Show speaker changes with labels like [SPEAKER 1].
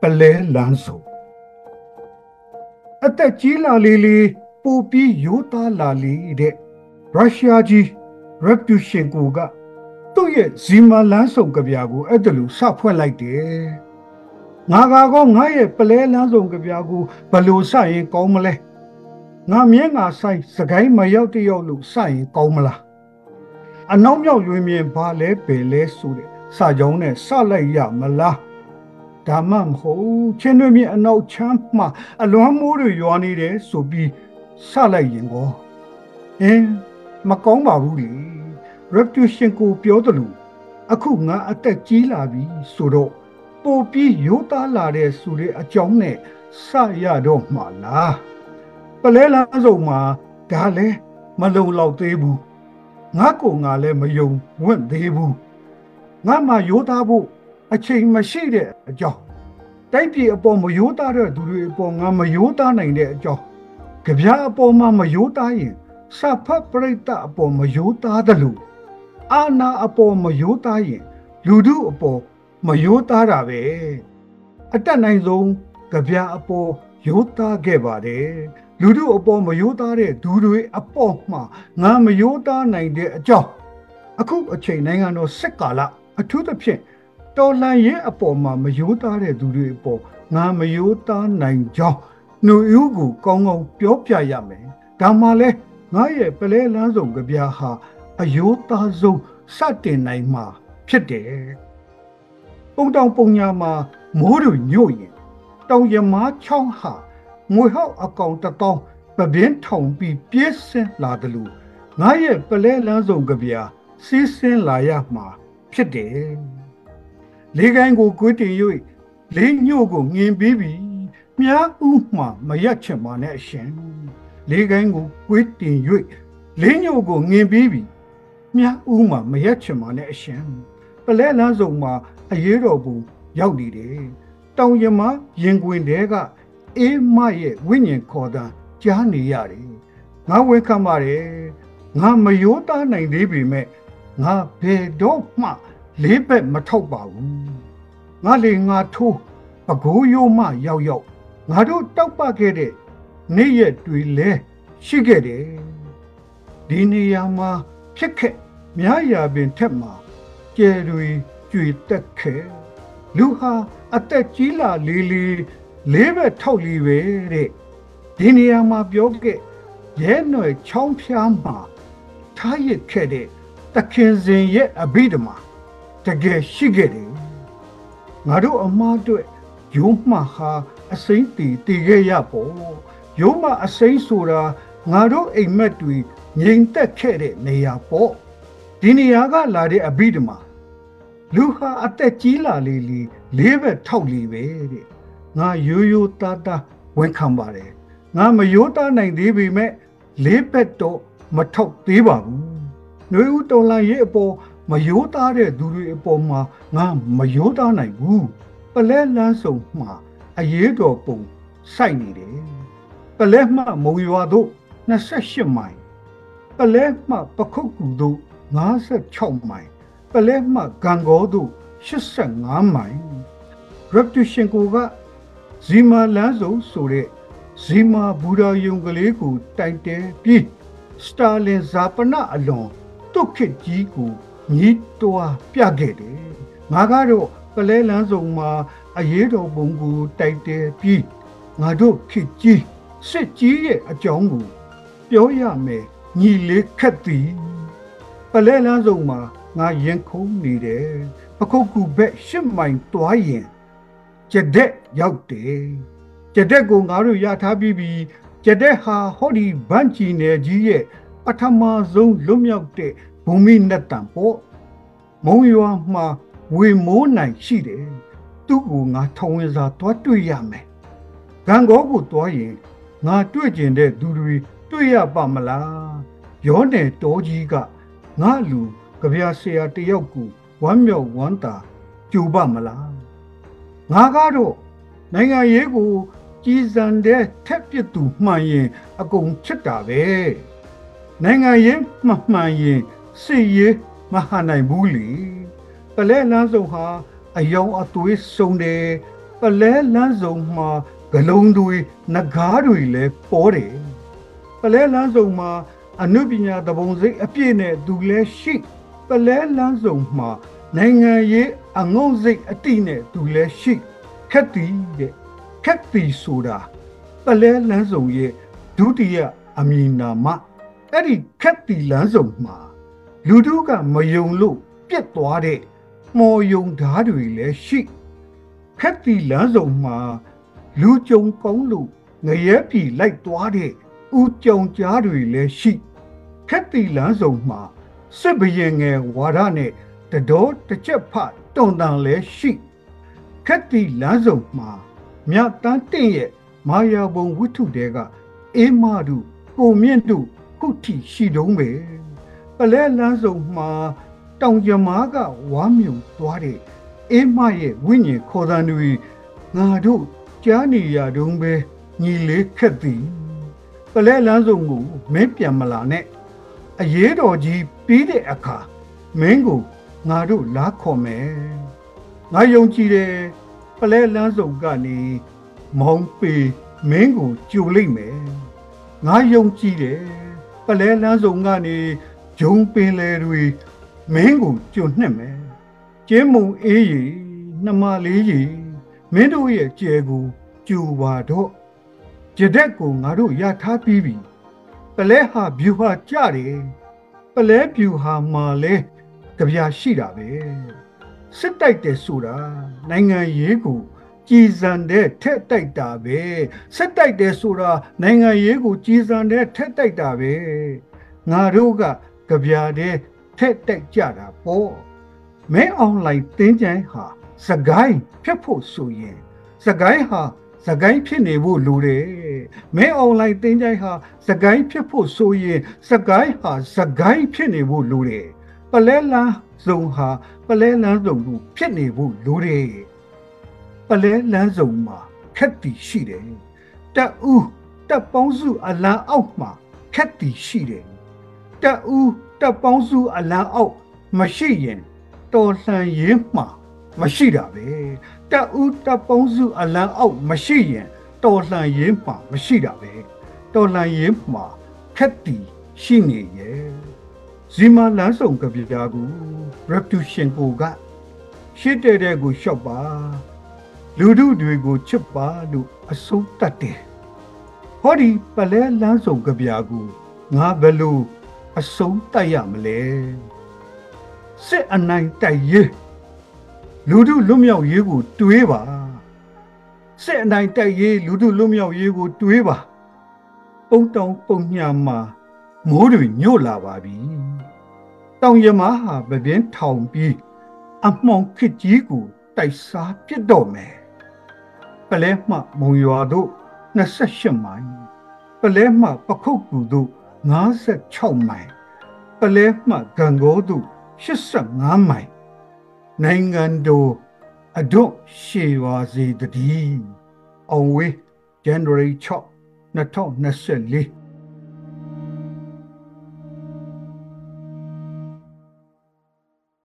[SPEAKER 1] ပလဲလန်းစုံအသက်ကြီးလာလေလေပူပြီးရိုးသားလာလေတဲ့ရုရှားကြီးရက်တူရှင်ကိုကသူ့ရဲ့ဇီမာလန်းဆောင်ကြပြာကိုအဲ့ဒါလိုစဖွဲ့လိုက်တယ်ငါကောငါရဲ့ပလဲလန်းဆောင်ကြပြာကိုဘလို့စရင်ကောင်းမလဲငါမြဲငါဆိုင်စကိုင်းမရောက်တရောက်လို့စရင်ကောင်းမလားအနောက်မြောက်ရွေးမြင်ဘာလဲပဲလဲဆိုတဲ့စာကြောင်းနဲ့စလိုက်ရမလား ဒါမှမဟုတ်ချင်းတွေမြအနောက်ချမ်းမှအလွမ်းမိုးတွေရွာနေတယ်ဆိုပြီးစလိုက်ရင်ကောအင်းမကောင်းပါဘူးလေ reputation ကိုပြောတယ်လို့အခုငါအသက်ကြီးလာပြီဆိုတော့ပိုပြီးရိုးသားလာတဲ့ဆိုတဲ့အကြောင်းနဲ့စရတော့မှလားပလဲလန်းစုံမှာဒါလဲမလုံလောက်သေးဘူးငါကိုငါလည်းမယုံဝင့်သေးဘူးငါမှရိုးသားဖို့ အချိန်မရှိတဲ့အကြောင်းတိုက်ပြည်အပေါ်မယိုးသားတဲ့သူတွေအပေါ်ငါမယိုးသားနိုင်တဲ့အကြောင်းကြပြားအပေါ်မှာမယိုးသားရင်စဖတ်ပရိသတ်အပေါ်မယိုးသားတယ်လို့အာနာအပေါ်မယိုးသားရင် လူတို့အပေါ်မယိုးသားတာပဲအတက်နိုင်ဆုံးကြပြားအပေါ်ယိုးသားခဲ့ပါတယ်လူတို့အပေါ်မယိုးသားတဲ့သူတွေအပေါ်မှာငါမယိုးသားနိုင်တဲ့အကြောင်းအခုအချိန်နိုင်ငံတော်စစ်ကာလအထူးသဖြင့် တော်လှန်ရေးအပေါ်မှာမယိုးသားတဲ့သူတွေအပေါ်ငါမယိုးသားနိုင်ကြောင်းနှုတ်ယူကိုကောင်းကောင်းပြောပြရမယ်ဒါမှလဲငါရဲ့ပလဲလန်းဆောင်ကြပြားဟာအယိုးသားဆုံးစတင်နိုင်မှာဖြစ်တယ်ပုံတောင်ပုံညာမှာမိုးတွေညို့ရင်တောင်ရမားချောင်းဟာငွေဟောက်အကောင်တပေါင်းပပင်းထောင်ပြီးပြည့်စင်လာတယ်လို့ငါရဲ့ပလဲလန်းဆောင်ကြပြားစီးစင်းလာရမှာဖြစ်တယ် လေးကိုင်းကိုကွေးတင်၍လေးညို့ကိုငင်ပြီးပြီမြားဥမှမရက်ချင်ပါနဲ့အရှင်လေးကိုင်းကိုကွေးတင်၍လေးညို့ကိုငင်ပြီးပြီမြားဥမှမရက်ချင်ပါနဲ့အရှင်ပလဲလန်းစုံမှာအရေးတော်ဘူးရောက်နေတယ်တောင်ရမရင်ကွင်တဲကအေးမရဲ့ဝိညာဉ်ခေါ်တာကြားနေရတယ်ငါဝန်ခံပါတယ်ငါမယိုးသားနိုင်သေးပေမဲ့ငါဘယ်တော့မှ လေးဘက်မထောက်ပါဘူးငါလေငါထိုးပကိုးရိုးမှရောက်ရောက်ငါတို့တောက်ပခဲ့တဲ့နေ့ရက်တွေလဲရှိခဲ့တယ်ဒီနေရာမှာဖြစ်ခဲ့များရာပင်ထက်မှာကျယ်တွေကြွေတက်ခဲ့လူဟာအသက်ကြီးလာလေးလေးလေးဘက်ထောက်လီပဲတဲ့ဒီနေရာမှာပြောခဲ့ရဲຫນွယ်ချောင်းဖျားမှာထားရစ်ခဲ့တဲ့တခင်စင်ရဲ့အဘိဓမ္မာ တကယ်ရှိခဲ့တယ်ငါတို့အမားအတွက်ယုံမှဟာအစိမ့်တီတည်ခဲ့ရပေါ့ယုံမှအစိမ့်ဆိုတာငါတို့အိမ်မက်တွေငြိမ်သက်ခဲ့တဲ့နေရာပေါ့ဒီနေရာကလာတဲ့အဘိဓမ္မာလူဟာအသက်ကြီးလာလေလေလေးဘက်ထောက်လီပဲတဲ့ငါရိုးရိုးသားသားဝန်ခံပါတယ်ငါမရိုးသားနိုင်သေးပေမဲ့လေးဘက်တော့မထောက်သေးပါဘူးနှွေဦးတော်လာရဲ့အပေါ် မယိုးသားတဲ့သူတွေအပေါ်မှာငါမယိုးသားနိုင်ဘူးပလဲလန်းစုံမှာအရေးတော်ပုံစိုက်နေတယ်ပလဲမှမုံရွာတို့28မိုင်ပလဲမှပခုတ်ကူတို့56မိုင်ပလဲမှဂံကောတို့85မိုင် reputation ကိုကဇီမာလန်းစုံဆိုတဲ့ဇီမာဘူရာယုံကလေးကို တိုင်တဲပြီးစတာလင်ဇာပနအလွန်တုတ်ခစ်ကြီးကို ညီးတွားပြခဲ့တယ်ငါကတော့ပလဲလန်းစုံမှာအရေးတော်ပုံကိုတိုက်တယ်ပြီးငါတို့ခေကြီးစစ်ကြီးရဲ့အကြောင်းကိုပြောရမယ်ညီလေးခက်သည်ပလဲလန်းစုံမှာငါရင်ခုန်နေတယ်ပခုတ်ကူဘက်ရှစ်မိုင်တွားရင်ကြတဲ့ရောက်တယ်ကြတဲ့ကိုငါတို့ရထားပြီးပြီကြတဲ့ဟာဟောဒီဗန့်ချီနယ်ကြီးရဲ့ပထမဆုံးလွတ်မြောက်တဲ့ ဘူမိနဲ့တန်ပေါ့မုံရွာမှာဝေမိုးနိုင်ရှိတယ်သူ့ကိုငါထောင်ဝင်စာတွားတွေ့ရမယ်ဂံကောကိုတွားရင်ငါတွေ့ကျင်တဲ့သူတွေတွေ့ရပါမလားရောနယ်တော်ကြီးကငါလူကြပြဆရာတယောက်ကိုဝမ်းမြောက်ဝမ်းသာကြူပါမလားငါကတော့နိုင်ငံရေးကိုကြီးစံတဲ့ထက်ပြသူမှန်ရင် အကုန်ချစ်တာပဲနိုင်ငံရေးမှမှန်ရင် စစ်ရေးမဟာနိုင်ဘူးလေပလဲလန်းစုံဟာအယောင်အသွေးစုံတယ်ပလဲလန်းစုံမှာဂလုံးတွေငကားတွေလည်းပေါ်တယ်ပလဲလန်းစုံမှာအနုပညာတပုံစိတ်အပြည့်နဲ့သူလည်းရှိပလဲလန်းစုံမှာနိုင်ငံရေးအငုံစိတ်အတိနဲ့သူလည်းရှိခက်တီတဲ့ခက်တီဆိုတာပလဲလန်းစုံရဲ့ဒုတိယအမည်နာမအဲ့ဒီခက်တီလန်းစုံမှာ လူတို့ကမယုံလို့ပြက်သွားတဲ့မော်ယုံဓာတ်တွေလည်းရှိခက်တီလန်းစုံမှာလူကြုံကောင်းလို့ငရဲပြီလိုက်သွားတဲ့ဥကြုံကြားတွေလည်းရှိခက်တီလန်းစုံမှာစစ်ဘရင်ငယ်ဝါဒနဲ့တတော်တစ်ချက်ဖတုံတန်လည်းရှိခက်တီလန်းစုံမှာမြတ်တန်းတင့်ရဲ့မာယာဘုံဝိထုတဲကအေးမတို့ကိုမြင့်တို့ခုထိရှိတုံးပဲ ပလဲလန်းစုံမှာတောင်ကြမားကဝါမြုံသွားတဲ့အေးမရဲ့ဝိညာဉ်ခေါ်တန်တွေငါတို့ကြားနေရတုံးပဲညီလေးခက်သည်ပလဲလန်းစုံကိုမင်းပြန်မလာနဲ့အရေးတော်ကြီးပြီးတဲ့အခါမင်းကိုငါတို့လားခေါ်မယ်ငါယုံကြည်တယ်ပလဲလန်းစုံကနေမောင်းပေမင်းကိုကြိုလိုက်မယ်ငါယုံကြည်တယ်ပလဲလန်းစုံကနေ ဂျုံပင်လေတွေမင်းကိုကြိုနှက်မယ်ကျင်းမုံအေးရီနှမလေးရီမင်းတို့ရဲ့ကျဲကိုကြိုပါတော့ကြတဲ့ကိုငါတို့ရထားပြီးပြီပလဲဟာဗျူဟာကြတယ်ပလဲဗျူဟာမှာလဲကြပြရှိတာပဲစစ်တိုက်တယ်ဆိုတာနိုင်ငံရေးကိုကြည်စံတဲ့ထက်တိုက်တာပဲစစ်တိုက်တယ်ဆိုတာနိုင်ငံရေးကိုကြည်စံတဲ့ထက်တိုက်တာပဲငါတို့က ကြပြတဲ့ထက်တိုက်ကြတာပေါ့မဲအွန်လိုင်းတင်းကြိုင်ဟာစကိုင်းဖြစ်ဖို့ဆိုရင်စကိုင်းဟာစကိုင်းဖြစ်နေဖို့လိုတယ်မဲအွန်လိုင်းတင်းကြိုင်ဟာစကိုင်းဖြစ်ဖို့ဆိုရင်စကိုင်းဟာစကိုင်းဖြစ်နေဖို့လိုတယ်ပလဲလန်းစုံဟာပလဲလန်းစုံကိုဖြစ်နေဖို့လိုတယ်ပလဲလန်းစုံမှာခက်တီရှိတယ်တက်ဦးတက်ပေါင်းစုအလံအောက်မှာခက်တီရှိတယ် တက်ဦးတက်ပေါင်းစုအလံအောက်မရှိရင်တော်လှန်ရေးမှာမရှိတာပဲတက်ဦးတက်ပေါင်းစုအလံအောက်မရှိရင်တော်လှန်ရေးမှာမရှိတာပဲတော်လှန်ရေးမှာခက်တီရှိနေရဲ့ဇီမာလန်းဆောင်ကပြပြကူ reputation ကိုကရှစ်တဲ့တဲ့ကိုရှော့ပါလူတို့တွေကိုချစ်ပါလို့အဆုံးတတ်တယ်ဟောဒီပလဲလန်းဆောင်ကပြကူငါဘယ်လို့ အဆုံးတတ်ရမလဲစစ်အနိုင်တိုက်ရေးလူတို့လွတ်မြောက်ရေးကို တွေးပါစစ်အနိုင်တိုက်ရေးလူတို့လွတ်မြောက်ရေးကို တွေးပါပုံတောင်ပုံညာမှာမိုးတွေညို့လာပါပြီတောင်ရမဟာပပင်းထောင်ပြီးအမှောင်ခစ်ကြီးကိုတိုက်စားပြစ်တော့မယ်ပလဲမှမုံရွာတို့28မိုင်ပလဲမှပခုတ်ကူတို့ 56မိုင်ပလဲမှဂံကိုတို့85မိုင်နိုင်ငံတော်အဒွတ်ရှေပါစေတည်းအောင်ဝေး January 6 2024